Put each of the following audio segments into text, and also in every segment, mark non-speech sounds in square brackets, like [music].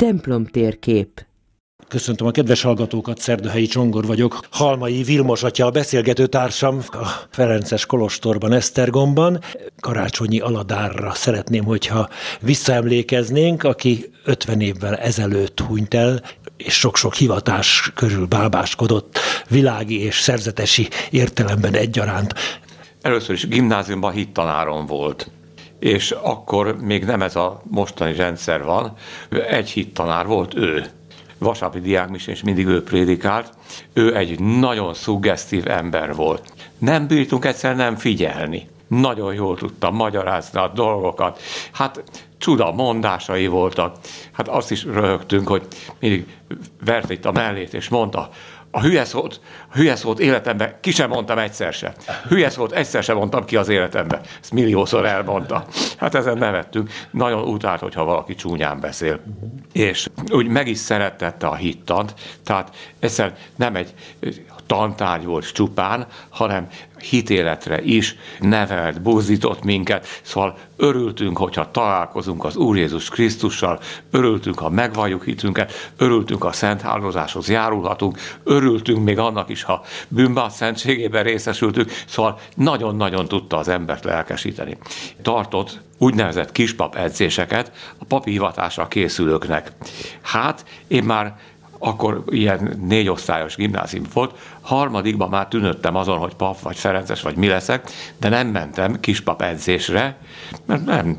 Templom térkép Köszöntöm a kedves hallgatókat, Szerdahelyi Csongor vagyok. Halmai Vilmos atya a beszélgető társam a Ferences Kolostorban, Esztergomban. Karácsonyi Aladárra szeretném, hogyha visszaemlékeznénk, aki 50 évvel ezelőtt hunyt el, és sok-sok hivatás körül bábáskodott, világi és szerzetesi értelemben egyaránt. Először is gimnáziumban hittanárom volt és akkor még nem ez a mostani rendszer van, egy hittanár volt ő vasárnapi diákmis, és mindig ő prédikált. Ő egy nagyon szuggesztív ember volt. Nem bírtunk egyszer nem figyelni. Nagyon jól tudta magyarázni a dolgokat. Hát csuda mondásai voltak. Hát azt is röhögtünk, hogy mindig vert itt a mellét, és mondta, a hülye szót, hülye szót életemben ki sem mondtam egyszer se. Hülye szót egyszer sem mondtam ki az életemben. Ezt milliószor elmondta. Hát ezen nevettünk. Nagyon utált, hogyha valaki csúnyán beszél. És úgy meg is szeretette a hittant, tehát egyszer nem egy tantárgy volt csupán, hanem hitéletre is nevelt, buzdított minket, szóval örültünk, hogyha találkozunk az Úr Jézus Krisztussal, örültünk, ha megvalljuk hitünket, örültünk, ha szent áldozáshoz járulhatunk, örültünk még annak is, ha bűnbát szentségében részesültünk, szóval nagyon-nagyon tudta az embert lelkesíteni. Tartott úgynevezett kispap edzéseket a papi hivatásra készülőknek. Hát én már akkor ilyen négy osztályos gimnázium volt, harmadikban már tűnöttem azon, hogy pap vagy ferences vagy mi leszek, de nem mentem kispap edzésre, mert nem,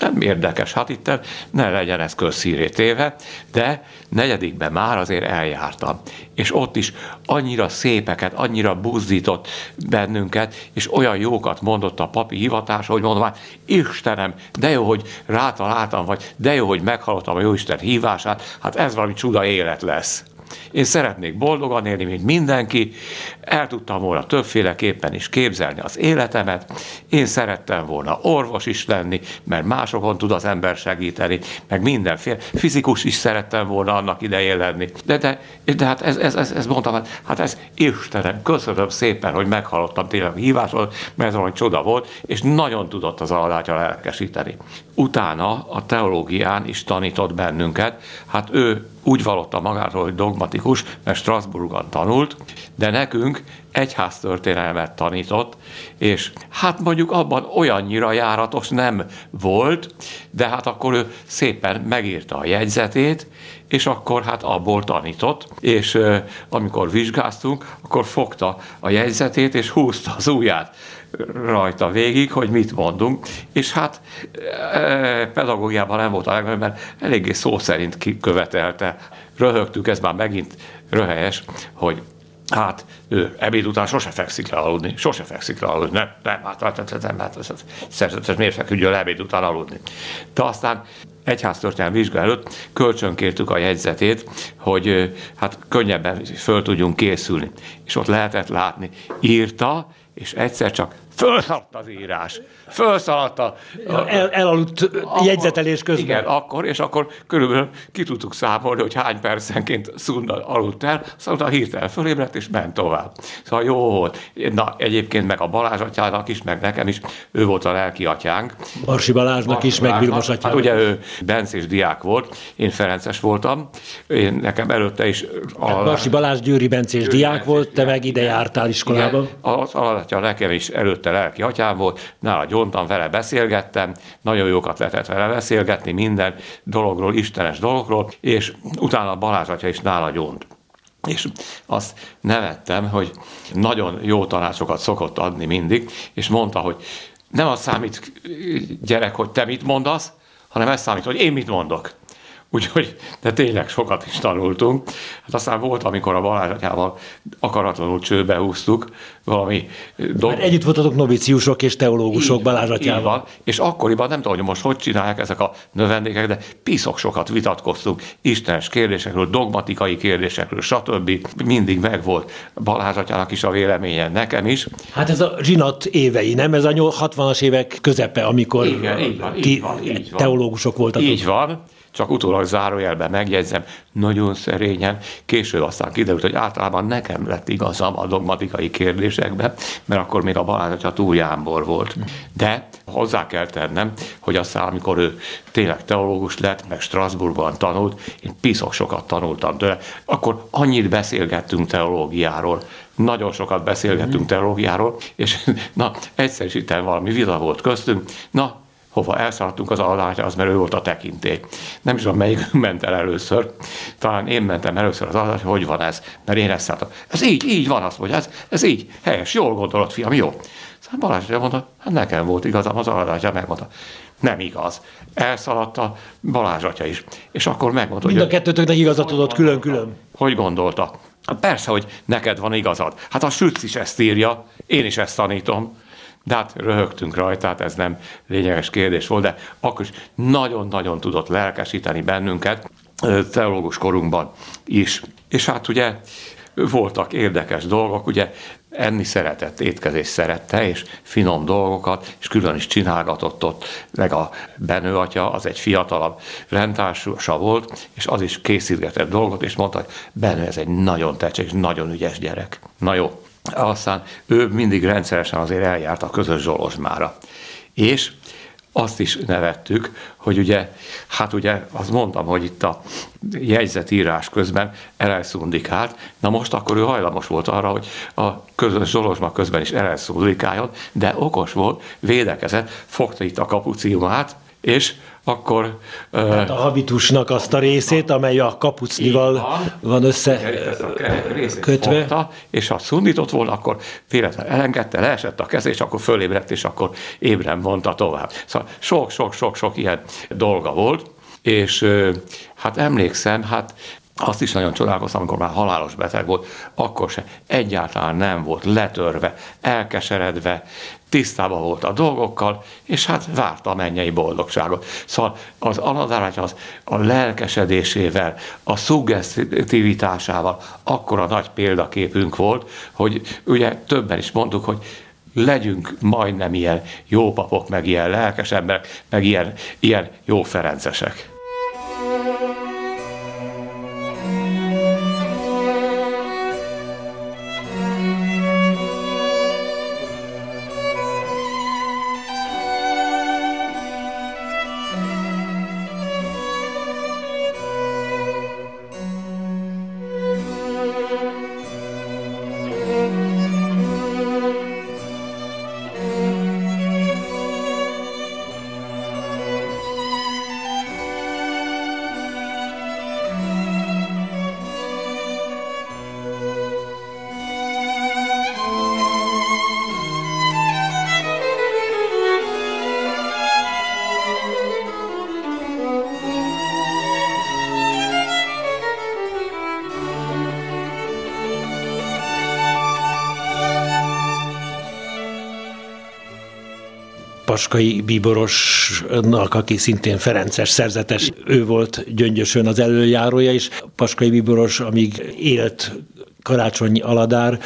nem érdekes, hát itt ne legyen ez közszíré téve, de negyedikben már azért eljártam. És ott is annyira szépeket, annyira buzdított bennünket, és olyan jókat mondott a papi hivatás, hogy mondom, hát Istenem, de jó, hogy rátaláltam, vagy de jó, hogy meghallottam a Jóisten hívását, hát ez valami csuda élet lesz. Én szeretnék boldogan élni, mint mindenki, el tudtam volna többféleképpen is képzelni az életemet, én szerettem volna orvos is lenni, mert másokon tud az ember segíteni, meg mindenféle, fizikus is szerettem volna annak idején lenni. De, de, de hát ez, ez, ez, ez mondtam, hát, hát ez Istenem, köszönöm szépen, hogy meghallottam tényleg a hívásról, mert ez valami csoda volt, és nagyon tudott az aladátja lelkesíteni. Utána a teológián is tanított bennünket, hát ő úgy vallotta magáról, hogy dogmatikus, mert Strasbourgban tanult, de nekünk egyháztörténelmet tanított, és hát mondjuk abban olyannyira járatos nem volt, de hát akkor ő szépen megírta a jegyzetét, és akkor hát abból tanított, és amikor vizsgáztunk, akkor fogta a jegyzetét, és húzta az ujját rajta végig, hogy mit mondunk, és hát e, pedagógiában nem volt a legnagyobb, mert eléggé szó szerint kikövetelte. Röhögtük, ez már megint röhelyes, hogy Hát ő ebéd után sose fekszik le aludni, sose fekszik le aludni, nem, nem, hát, hát, hát, nem, hát, hát, szerzetes miért feküdjön le ebéd után aludni. De aztán egyháztörténelmi vizsga előtt kölcsönkértük a jegyzetét, hogy hát könnyebben föl tudjunk készülni. És ott lehetett látni, írta, és egyszer csak fölszaladt az írás. Fölszaladt a... a El, elaludt akkor, jegyzetelés közben. Igen, akkor, és akkor körülbelül ki tudtuk számolni, hogy hány percenként Szunda aludt el, szóval hirtelen fölébredt, és ment tovább. Szóval jó volt. Na, egyébként meg a Balázs atyának is, meg nekem is, ő volt a lelki atyánk. Barsi Balázsnak Barsi is, meg Vilmos atyának. Hát ugye ő Bencés diák volt, én Ferences voltam, én nekem előtte is... A, hát Barsi Balázs Győri Bencés Győri diák Bencés volt, te meg ide jártál iskolában. Igen, az alatja nekem is előtte előtte lelki atyám volt, nála gyontam, vele beszélgettem, nagyon jókat lehetett vele beszélgetni minden dologról, istenes dologról, és utána Balázs atya is nála gyont. És azt nevettem, hogy nagyon jó tanácsokat szokott adni mindig, és mondta, hogy nem az számít, gyerek, hogy te mit mondasz, hanem ez számít, hogy én mit mondok. Úgyhogy, de tényleg sokat is tanultunk. Hát aztán volt, amikor a Balázs atyával akaratlanul csőbe húztuk valami dolog. Mert együtt voltatok noviciusok és teológusok Balázs atyával. Van. És akkoriban nem tudom, hogy most hogy csinálják ezek a növendékek, de piszok sokat vitatkoztunk istenes kérdésekről, dogmatikai kérdésekről, stb. Mindig megvolt Balázs atyának is a véleménye, nekem is. Hát ez a zsinat évei, nem? Ez a 60-as évek közepe, amikor Igen, így van, így van, így van. teológusok voltatok. Így van csak utólag zárójelben megjegyzem, nagyon szerényen, később aztán kiderült, hogy általában nekem lett igazam a dogmatikai kérdésekben, mert akkor még a Balázs atya túl jámbor volt. De hozzá kell tennem, hogy aztán, amikor ő tényleg teológus lett, meg Strasbourgban tanult, én piszok sokat tanultam tőle, akkor annyit beszélgettünk teológiáról, nagyon sokat beszélgettünk teológiáról, és [laughs] na, egyszer is itt valami vita volt köztünk, na, hova elszaladtunk az az mert ő volt a tekintély. Nem is tudom, melyik [laughs] ment el először. Talán én mentem először az adály, hogy van ez, mert én ezt szálltam. Ez így, így van, azt mondja, ez, ez így, helyes, jól gondolod, fiam, jó. Szóval Balázs mondta, hát nekem volt igazam, az adatja megmondta. Nem igaz. Elszaladt a Balázs atya is. És akkor megmondta, Mind a kettőtöknek igazat adott külön-külön. Hogy gondolta? Hát persze, hogy neked van igazad. Hát a Sütz is ezt írja, én is ezt tanítom. De hát röhögtünk rajta, tehát ez nem lényeges kérdés volt, de akkor is nagyon-nagyon tudott lelkesíteni bennünket, teológus korunkban is. És hát ugye voltak érdekes dolgok, ugye enni szeretett, étkezés szerette, és finom dolgokat, és külön is csinálgatott ott, meg a Benő atya, az egy fiatalabb rendtársa volt, és az is készítgetett dolgot, és mondta, hogy Benő, ez egy nagyon tecsés, nagyon ügyes gyerek. Na jó, aztán ő mindig rendszeresen azért eljárt a közös Zsolozsmára. És azt is nevettük, hogy ugye, hát ugye azt mondtam, hogy itt a jegyzetírás közben elelszundikált, na most akkor ő hajlamos volt arra, hogy a közös Zsolozsma közben is elelszundikáljon, de okos volt, védekezett, fogta itt a kapuciumát, és akkor... Hát a habitusnak azt a részét, amely a kapucnival van, összekötve. És ha szundított volna, akkor véletlenül elengedte, leesett a kez, és akkor fölébredt, és akkor ébren mondta tovább. Szóval sok-sok-sok-sok ilyen dolga volt, és hát emlékszem, hát azt is nagyon csodálkoztam, amikor már halálos beteg volt, akkor se egyáltalán nem volt letörve, elkeseredve, tisztában volt a dolgokkal, és hát várta a mennyei boldogságot. Szóval az aladárány az a lelkesedésével, a szuggesztivitásával akkora nagy példaképünk volt, hogy ugye többen is mondtuk, hogy legyünk majdnem ilyen jó papok, meg ilyen lelkes emberek, meg ilyen, ilyen jó ferencesek. Paskai Bíborosnak, aki szintén Ferences szerzetes, ő volt Gyöngyösön az előjárója, és Paskai Bíboros, amíg élt Karácsonyi Aladár,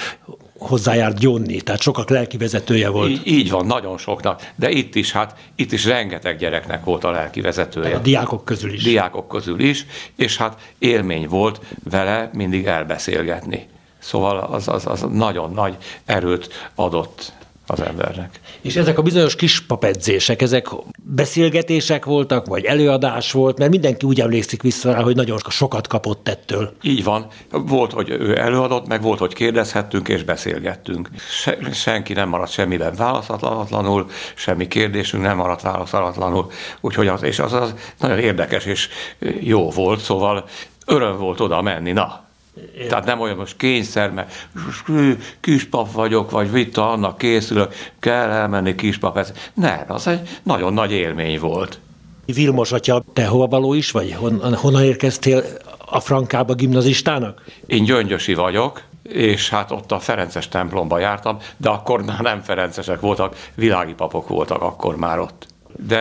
hozzájárt Gyonni, tehát sokak lelki vezetője volt. Így, így van, nagyon soknak, de itt is, hát itt is rengeteg gyereknek volt a lelki vezetője. A diákok közül is. Diákok közül is, és hát élmény volt vele mindig elbeszélgetni. Szóval az, az, az nagyon nagy erőt adott az embernek. És ezek a bizonyos kis papedzések, ezek beszélgetések voltak, vagy előadás volt, mert mindenki úgy emlékszik vissza rá, hogy nagyon sokat kapott ettől. Így van. Volt, hogy ő előadott, meg volt, hogy kérdezhettünk és beszélgettünk. Se, senki nem maradt semmiben válaszatlanul, semmi kérdésünk nem maradt válaszalatlanul. Úgyhogy az, és az, az nagyon érdekes és jó volt, szóval öröm volt oda menni. Na, én. Tehát nem olyan most kényszer, mert kispap vagyok, vagy vita, annak készülök, kell elmenni kispap. Ez. Nem, az egy nagyon nagy élmény volt. Vilmos atya, te hova való is vagy? Hon, honnan érkeztél a Frankába gimnazistának? Én gyöngyösi vagyok, és hát ott a Ferences templomba jártam, de akkor már nem Ferencesek voltak, világi papok voltak akkor már ott. De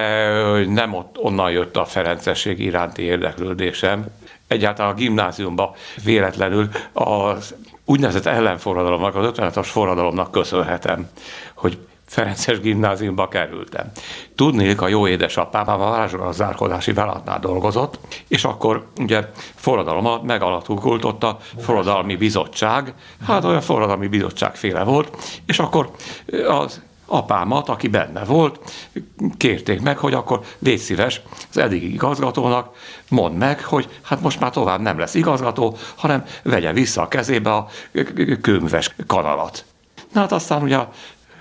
nem ott, onnan jött a Ferencesség iránti érdeklődésem, egyáltalán a gimnáziumba véletlenül az úgynevezett ellenforradalomnak, az 56-as forradalomnak köszönhetem, hogy Ferences gimnáziumba kerültem. Tudni, a jó édesapám a varázsolazzárkodási vállalatnál dolgozott, és akkor ugye forradalom megalakult a forradalmi bizottság, hát olyan forradalmi bizottság féle volt, és akkor az apámat, aki benne volt, kérték meg, hogy akkor légy szíves az eddigi igazgatónak, mondd meg, hogy hát most már tovább nem lesz igazgató, hanem vegye vissza a kezébe a kőműves kanalat. Na hát aztán ugye a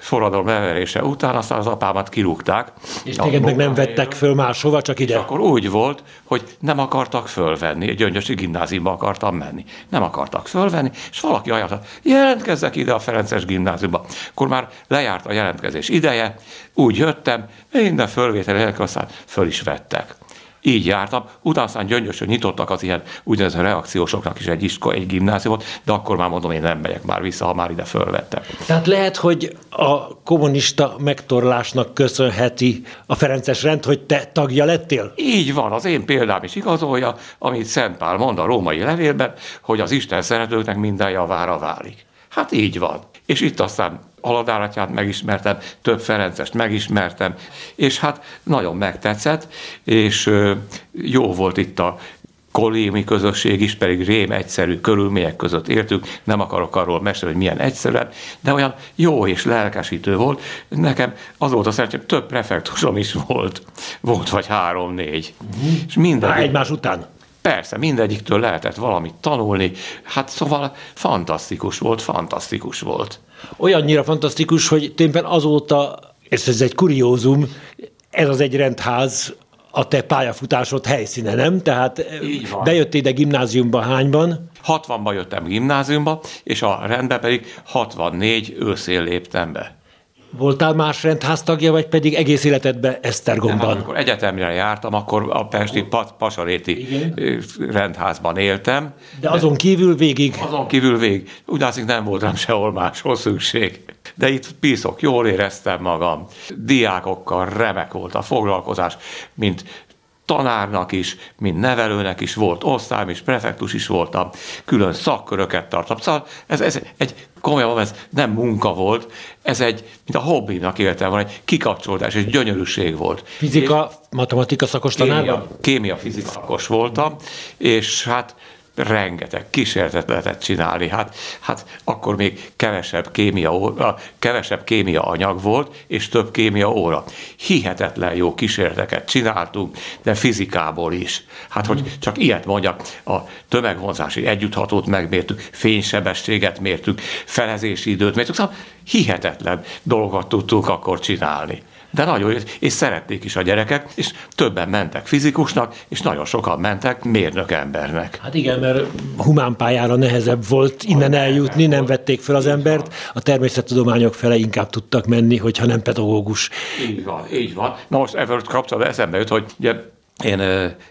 forradalom elverése után, aztán az apámat kirúgták. És téged meg nem vettek föl máshova, csak ide? És akkor úgy volt, hogy nem akartak fölvenni, egy gyöngyösi gimnáziumba akartam menni. Nem akartak fölvenni, és valaki ajánlott, jelentkezzek ide a Ferences gimnáziumba. Akkor már lejárt a jelentkezés ideje, úgy jöttem, minden fölvétel, aztán föl is vettek. Így jártam, utána aztán gyöngyösön nyitottak az ilyen úgynevezett reakciósoknak is egy iskola, egy gimnáziumot, de akkor már mondom, én nem megyek már vissza, ha már ide fölvettek. Tehát lehet, hogy a kommunista megtorlásnak köszönheti a Ferences rend, hogy te tagja lettél? Így van, az én példám is igazolja, amit Szent Pál mond a római levélben, hogy az Isten szeretőknek minden javára válik. Hát így van. És itt aztán Aladáratját megismertem, több Ferencest megismertem, és hát nagyon megtetszett, és jó volt itt a kollémi közösség is, pedig rém egyszerű körülmények között értük, nem akarok arról mesélni, hogy milyen egyszerűen, de olyan jó és lelkesítő volt. Nekem az volt a szerencsém, több prefektusom is volt. Volt vagy három-négy. Uh-huh. És minden. egymás után? Persze, mindegyiktől lehetett valamit tanulni. Hát szóval fantasztikus volt, fantasztikus volt. Olyannyira fantasztikus, hogy tényleg azóta, és ez egy kuriózum, ez az egy rendház a te pályafutásod helyszíne, nem? Tehát bejöttél ide gimnáziumba hányban? 60-ban jöttem gimnáziumba, és a rendbe pedig 64 őszén léptem be. Voltál más rendháztagja, vagy pedig egész életedben Esztergomban? Nem, amikor egyetemre jártam, akkor a Pesti Pasaréti Igen. rendházban éltem. De azon kívül végig? Azon kívül végig. Úgy látszik, nem volt rám sehol máshol szükség. De itt piszok, jól éreztem magam. Diákokkal remek volt a foglalkozás, mint tanárnak is, mint nevelőnek is volt osztályom is, prefektus is voltam, külön szakköröket tartottam. Szóval ez, ez egy komolyan ez nem munka volt, ez egy, mint a hobbinak éltem, van egy kikapcsolódás, egy gyönyörűség volt. Fizika, és matematika szakos tanárban? Kémia, kémia fizika szakos voltam, és hát rengeteg kísérletet csinálni. Hát, hát akkor még kevesebb kémia, óra, kevesebb kémia anyag volt, és több kémia óra. Hihetetlen jó kísérleteket csináltunk, de fizikából is. Hát, hogy csak ilyet mondjak, a tömegvonzási együtthatót megmértük, fénysebességet mértük, felezési időt mértük, szóval hihetetlen dolgot tudtunk akkor csinálni de nagyon, és szerették is a gyerekek, és többen mentek fizikusnak, és nagyon sokan mentek mérnök embernek. Hát igen, mert humán pályára nehezebb volt innen eljutni, nem vették fel az embert, a természettudományok fele inkább tudtak menni, hogyha nem pedagógus. Így van, így van. Na most ebből kapcsolatban eszembe jut, hogy ugye én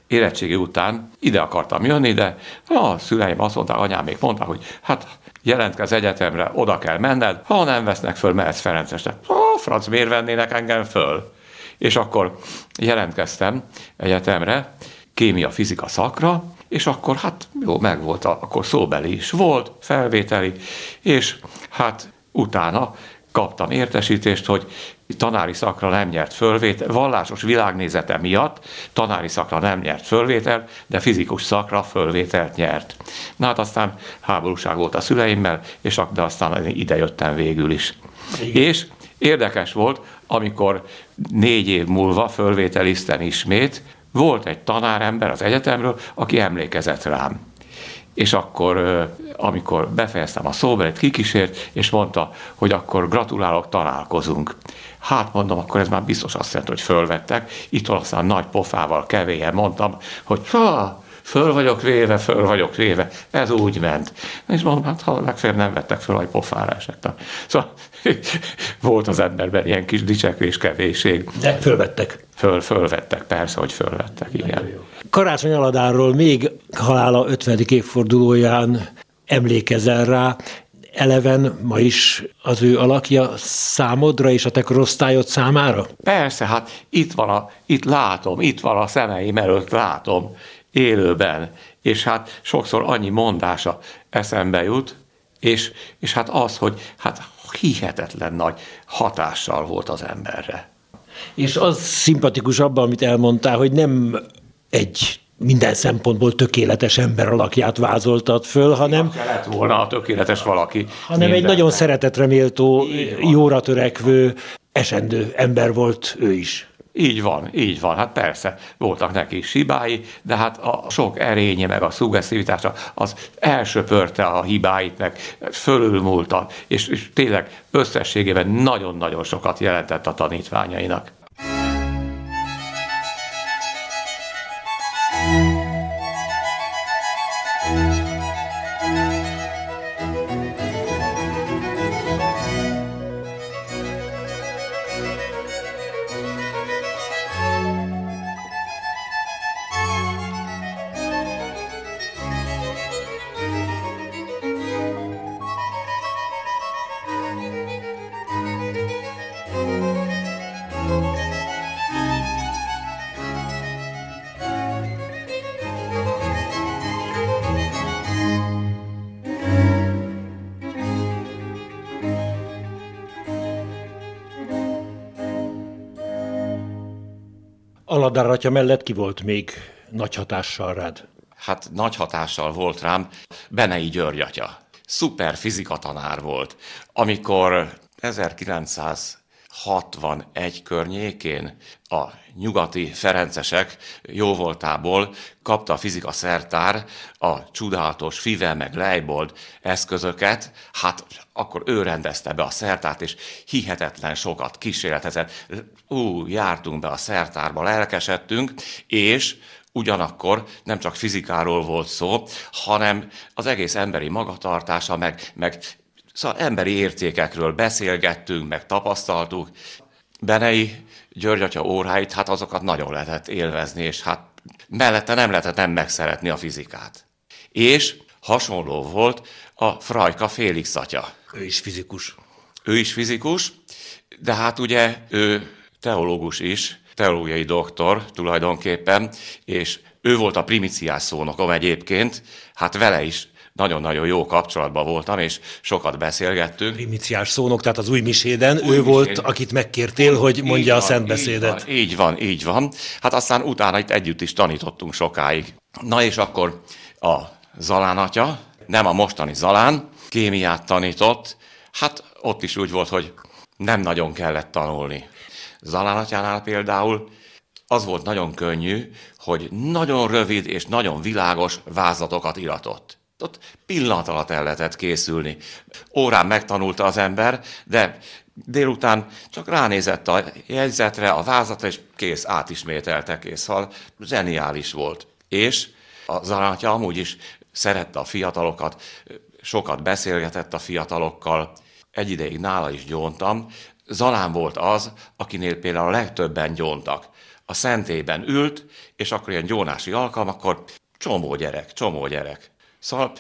érettségi után ide akartam jönni, de a szüleim azt mondták, anyám még mondták, hogy hát jelentkez egyetemre, oda kell menned, ha nem vesznek föl, mehetsz Ferencesre. Ha, franc, miért vennének engem föl? És akkor jelentkeztem egyetemre, kémia, fizika szakra, és akkor hát jó, megvolt, akkor szóbeli is volt, felvételi, és hát utána kaptam értesítést, hogy tanári szakra nem nyert fölvétel, vallásos világnézete miatt tanári szakra nem nyert fölvétel, de fizikus szakra fölvételt nyert. Na hát aztán háborúság volt a szüleimmel, és de aztán ide jöttem végül is. Igen. És érdekes volt, amikor négy év múlva fölvételiztem ismét, volt egy tanárember az egyetemről, aki emlékezett rám és akkor, amikor befejeztem a szóbelet, kikísért, és mondta, hogy akkor gratulálok, találkozunk. Hát mondom, akkor ez már biztos azt jelenti, hogy fölvettek. Itt aztán nagy pofával, kevélyen mondtam, hogy ha, föl vagyok véve, föl vagyok véve. Ez úgy ment. És mondom, hát ha legfeljebb nem vettek föl, hogy pofára esett. Szóval [laughs] volt az emberben ilyen kis dicsekvés, kevésség. De fölvettek. Föl, fölvettek, persze, hogy fölvettek, igen. Karácsony Aladáról még halála 50. évfordulóján emlékezel rá, eleven ma is az ő alakja számodra és a te korosztályod számára? Persze, hát itt van, a, itt látom, itt van a szemeim előtt látom, élőben, és hát sokszor annyi mondása eszembe jut, és, és hát az, hogy hát hihetetlen nagy hatással volt az emberre. És az szimpatikus abban, amit elmondtál, hogy nem egy minden szempontból tökéletes ember alakját vázoltad föl, hanem... lett volna a tökéletes valaki. Hanem egy nagyon szeretetre méltó, jóra törekvő, esendő ember volt ő is. Így van, így van. Hát persze, voltak neki hibái, de hát a sok erénye, meg a szuggesztivitása, az elsöpörte a hibáit, meg fölülmúlta, és, és tényleg összességében nagyon-nagyon sokat jelentett a tanítványainak. Aladár atya mellett ki volt még nagy hatással rád? Hát nagy hatással volt rám Benei György atya. Szuper fizikatanár volt. Amikor 1961 környékén a nyugati ferencesek jóvoltából kapta a fizika szertár a csodálatos Fivel meg Leibold eszközöket, hát akkor ő rendezte be a szertárt, és hihetetlen sokat kísérletezett. Ú, jártunk be a szertárba, lelkesedtünk, és ugyanakkor nem csak fizikáról volt szó, hanem az egész emberi magatartása, meg, meg szóval emberi értékekről beszélgettünk, meg tapasztaltuk. Benei György atya óráit, hát azokat nagyon lehetett élvezni, és hát mellette nem lehetett nem megszeretni a fizikát. És hasonló volt a Frajka Félix atya. Ő is fizikus. Ő is fizikus, de hát ugye ő teológus is, teológiai doktor tulajdonképpen, és ő volt a primiciás szónokom egyébként, hát vele is nagyon-nagyon jó kapcsolatban voltam, és sokat beszélgettünk. Primiciás szónok, tehát az új miséden, új ő misén. volt, akit megkértél, hogy mondja van, a szentbeszédet. Így van, így van, így van. Hát aztán utána itt együtt is tanítottunk sokáig. Na és akkor a Zalán atya, nem a mostani Zalán, kémiát tanított, hát ott is úgy volt, hogy nem nagyon kellett tanulni. Zalán atyánál például az volt nagyon könnyű, hogy nagyon rövid és nagyon világos vázlatokat iratott. Ott pillanat alatt el lehetett készülni. Órán megtanulta az ember, de délután csak ránézett a jegyzetre, a vázatra, és kész, átismételte kész. Szóval zseniális volt. És a Zalátja amúgy is szerette a fiatalokat, sokat beszélgetett a fiatalokkal, egy ideig nála is gyóntam. Zalán volt az, akinél például a legtöbben gyóntak. A szentében ült, és akkor ilyen gyónási alkalmakkor csomó gyerek, csomó gyerek. Szóval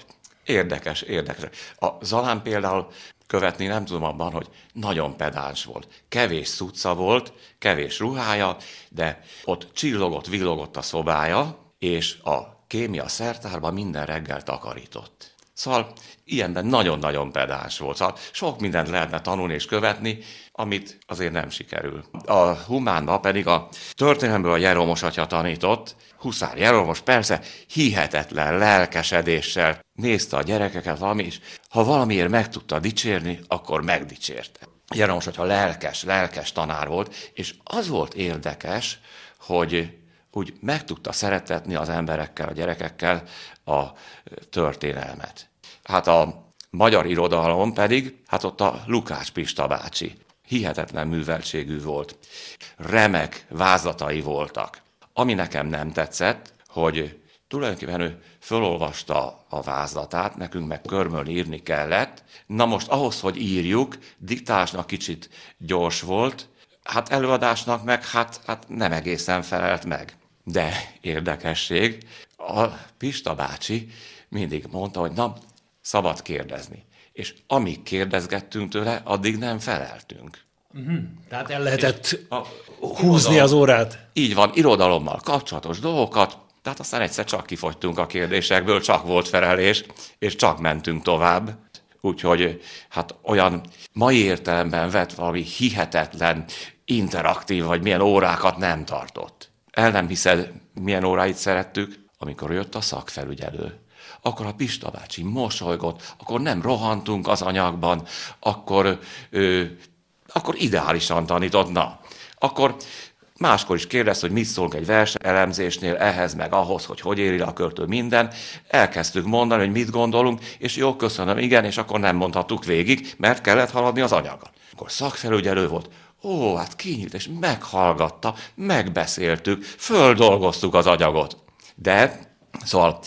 érdekes, érdekes. A Zalán például követni nem tudom abban, hogy nagyon pedáns volt. Kevés szuca volt, kevés ruhája, de ott csillogott, villogott a szobája, és a kémia szertárban minden reggel takarított. Szóval ilyenben nagyon-nagyon pedáns volt. Szóval sok mindent lehetne tanulni és követni, amit azért nem sikerül. A humánba pedig a történelemből a Jeromos atya tanított, Huszár Jeromos persze hihetetlen lelkesedéssel nézte a gyerekeket valami, és ha valamiért meg tudta dicsérni, akkor megdicsérte. Jeromos atya lelkes, lelkes tanár volt, és az volt érdekes, hogy úgy meg tudta szeretetni az emberekkel, a gyerekekkel a történelmet. Hát a magyar irodalom pedig, hát ott a Lukács Pista bácsi hihetetlen műveltségű volt. Remek vázlatai voltak. Ami nekem nem tetszett, hogy tulajdonképpen ő fölolvasta a vázlatát, nekünk meg körmölni írni kellett. Na most ahhoz, hogy írjuk, diktásnak kicsit gyors volt, hát előadásnak meg hát, hát nem egészen felelt meg. De érdekesség, a Pista bácsi mindig mondta, hogy na, szabad kérdezni. És amíg kérdezgettünk tőle, addig nem feleltünk. Uh-huh. Tehát el lehetett a, húzni irodalom, az órát? Így van, irodalommal kapcsolatos dolgokat, tehát aztán egyszer csak kifogytunk a kérdésekből, csak volt felelés, és csak mentünk tovább. úgyhogy hát olyan mai értelemben vett valami hihetetlen, interaktív, vagy milyen órákat nem tartott. El nem hiszed, milyen óráit szerettük, amikor jött a szakfelügyelő akkor a Pista bácsi mosolygott, akkor nem rohantunk az anyagban, akkor, ö, akkor ideálisan tanított, na. Akkor Máskor is kérdez, hogy mit szólunk egy elemzésnél, ehhez meg ahhoz, hogy hogy éri a költő minden. Elkezdtük mondani, hogy mit gondolunk, és jó, köszönöm, igen, és akkor nem mondhattuk végig, mert kellett haladni az anyagon. Akkor szakfelügyelő volt, ó, hát kinyílt, és meghallgatta, megbeszéltük, földolgoztuk az anyagot. De, szóval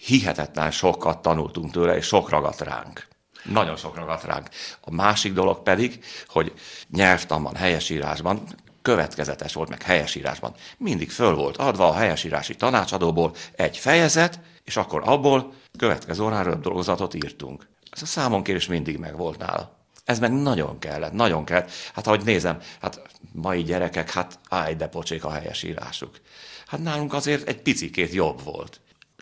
hihetetlen sokat tanultunk tőle, és sok ragadt ránk. Nagyon sok ragadt ránk. A másik dolog pedig, hogy nyelvtanban, helyesírásban következetes volt, meg helyesírásban. Mindig föl volt adva a helyesírási tanácsadóból egy fejezet, és akkor abból következő órán dolgozatot írtunk. Ez a számonkérés mindig meg volt nála. Ez meg nagyon kellett, nagyon kellett. Hát ahogy nézem, hát mai gyerekek, hát állj, de pocsék a helyesírásuk. Hát nálunk azért egy picikét jobb volt.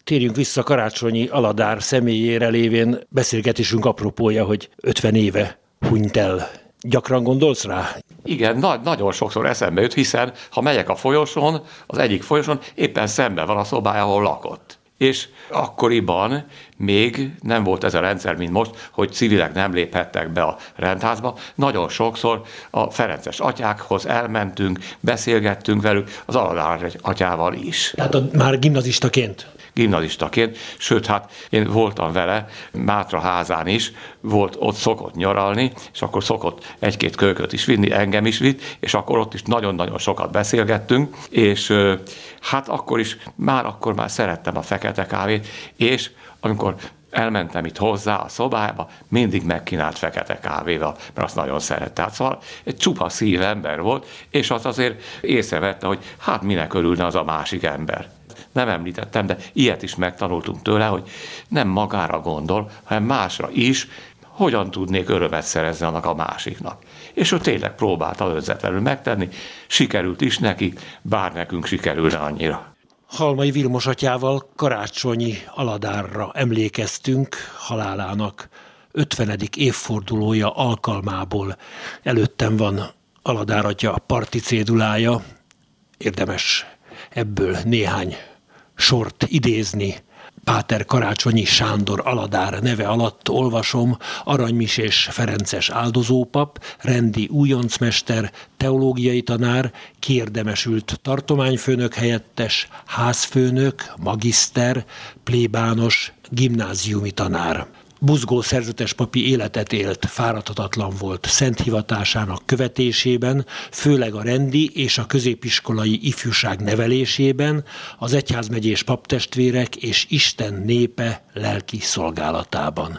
Térjünk vissza Karácsonyi Aladár személyére lévén beszélgetésünk apropója, hogy 50 éve hunyt el. Gyakran gondolsz rá? Igen, na- nagyon sokszor eszembe jut, hiszen ha megyek a folyosón, az egyik folyosón éppen szemben van a szobája, ahol lakott. És akkoriban még nem volt ez a rendszer, mint most, hogy civilek nem léphettek be a rendházba. Nagyon sokszor a Ferences atyákhoz elmentünk, beszélgettünk velük, az Aladár atyával is. Tehát a, már gimnazistaként? Gimnazistaként, sőt, hát én voltam vele Mátra házán is, volt ott szokott nyaralni, és akkor szokott egy-két kölyköt is vinni, engem is vitt, és akkor ott is nagyon-nagyon sokat beszélgettünk, és hát akkor is, már akkor már szerettem a fekete kávét, és amikor elmentem itt hozzá a szobába, mindig megkínált fekete kávéval, mert azt nagyon szerette. Hát szóval egy csupa szív ember volt, és az azért észrevette, hogy hát minek örülne az a másik ember nem említettem, de ilyet is megtanultunk tőle, hogy nem magára gondol, hanem másra is, hogyan tudnék örömet szerezni annak a másiknak. És ő tényleg próbálta önzetlenül megtenni, sikerült is neki, bár nekünk sikerülne annyira. Halmai Vilmos atyával karácsonyi aladárra emlékeztünk halálának 50. évfordulója alkalmából. Előttem van Aladár atya parti cédulája, érdemes ebből néhány sort idézni. Páter Karácsonyi Sándor Aladár neve alatt olvasom Aranymisés Ferences áldozópap, rendi újoncmester, teológiai tanár, kiérdemesült tartományfőnök helyettes, házfőnök, magiszter, plébános, gimnáziumi tanár. Buzgó szerzetes papi életet élt, fáradhatatlan volt szent hivatásának követésében, főleg a rendi és a középiskolai ifjúság nevelésében, az egyházmegyés paptestvérek és Isten népe lelki szolgálatában.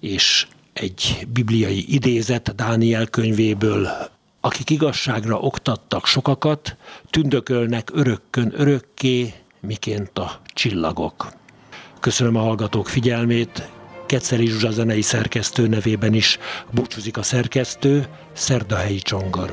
És egy bibliai idézet Dániel könyvéből, akik igazságra oktattak sokakat, tündökölnek örökkön örökké, miként a csillagok. Köszönöm a hallgatók figyelmét, Keceli Zsuzsa zenei szerkesztő nevében is búcsúzik a szerkesztő, Szerdahelyi Csongor.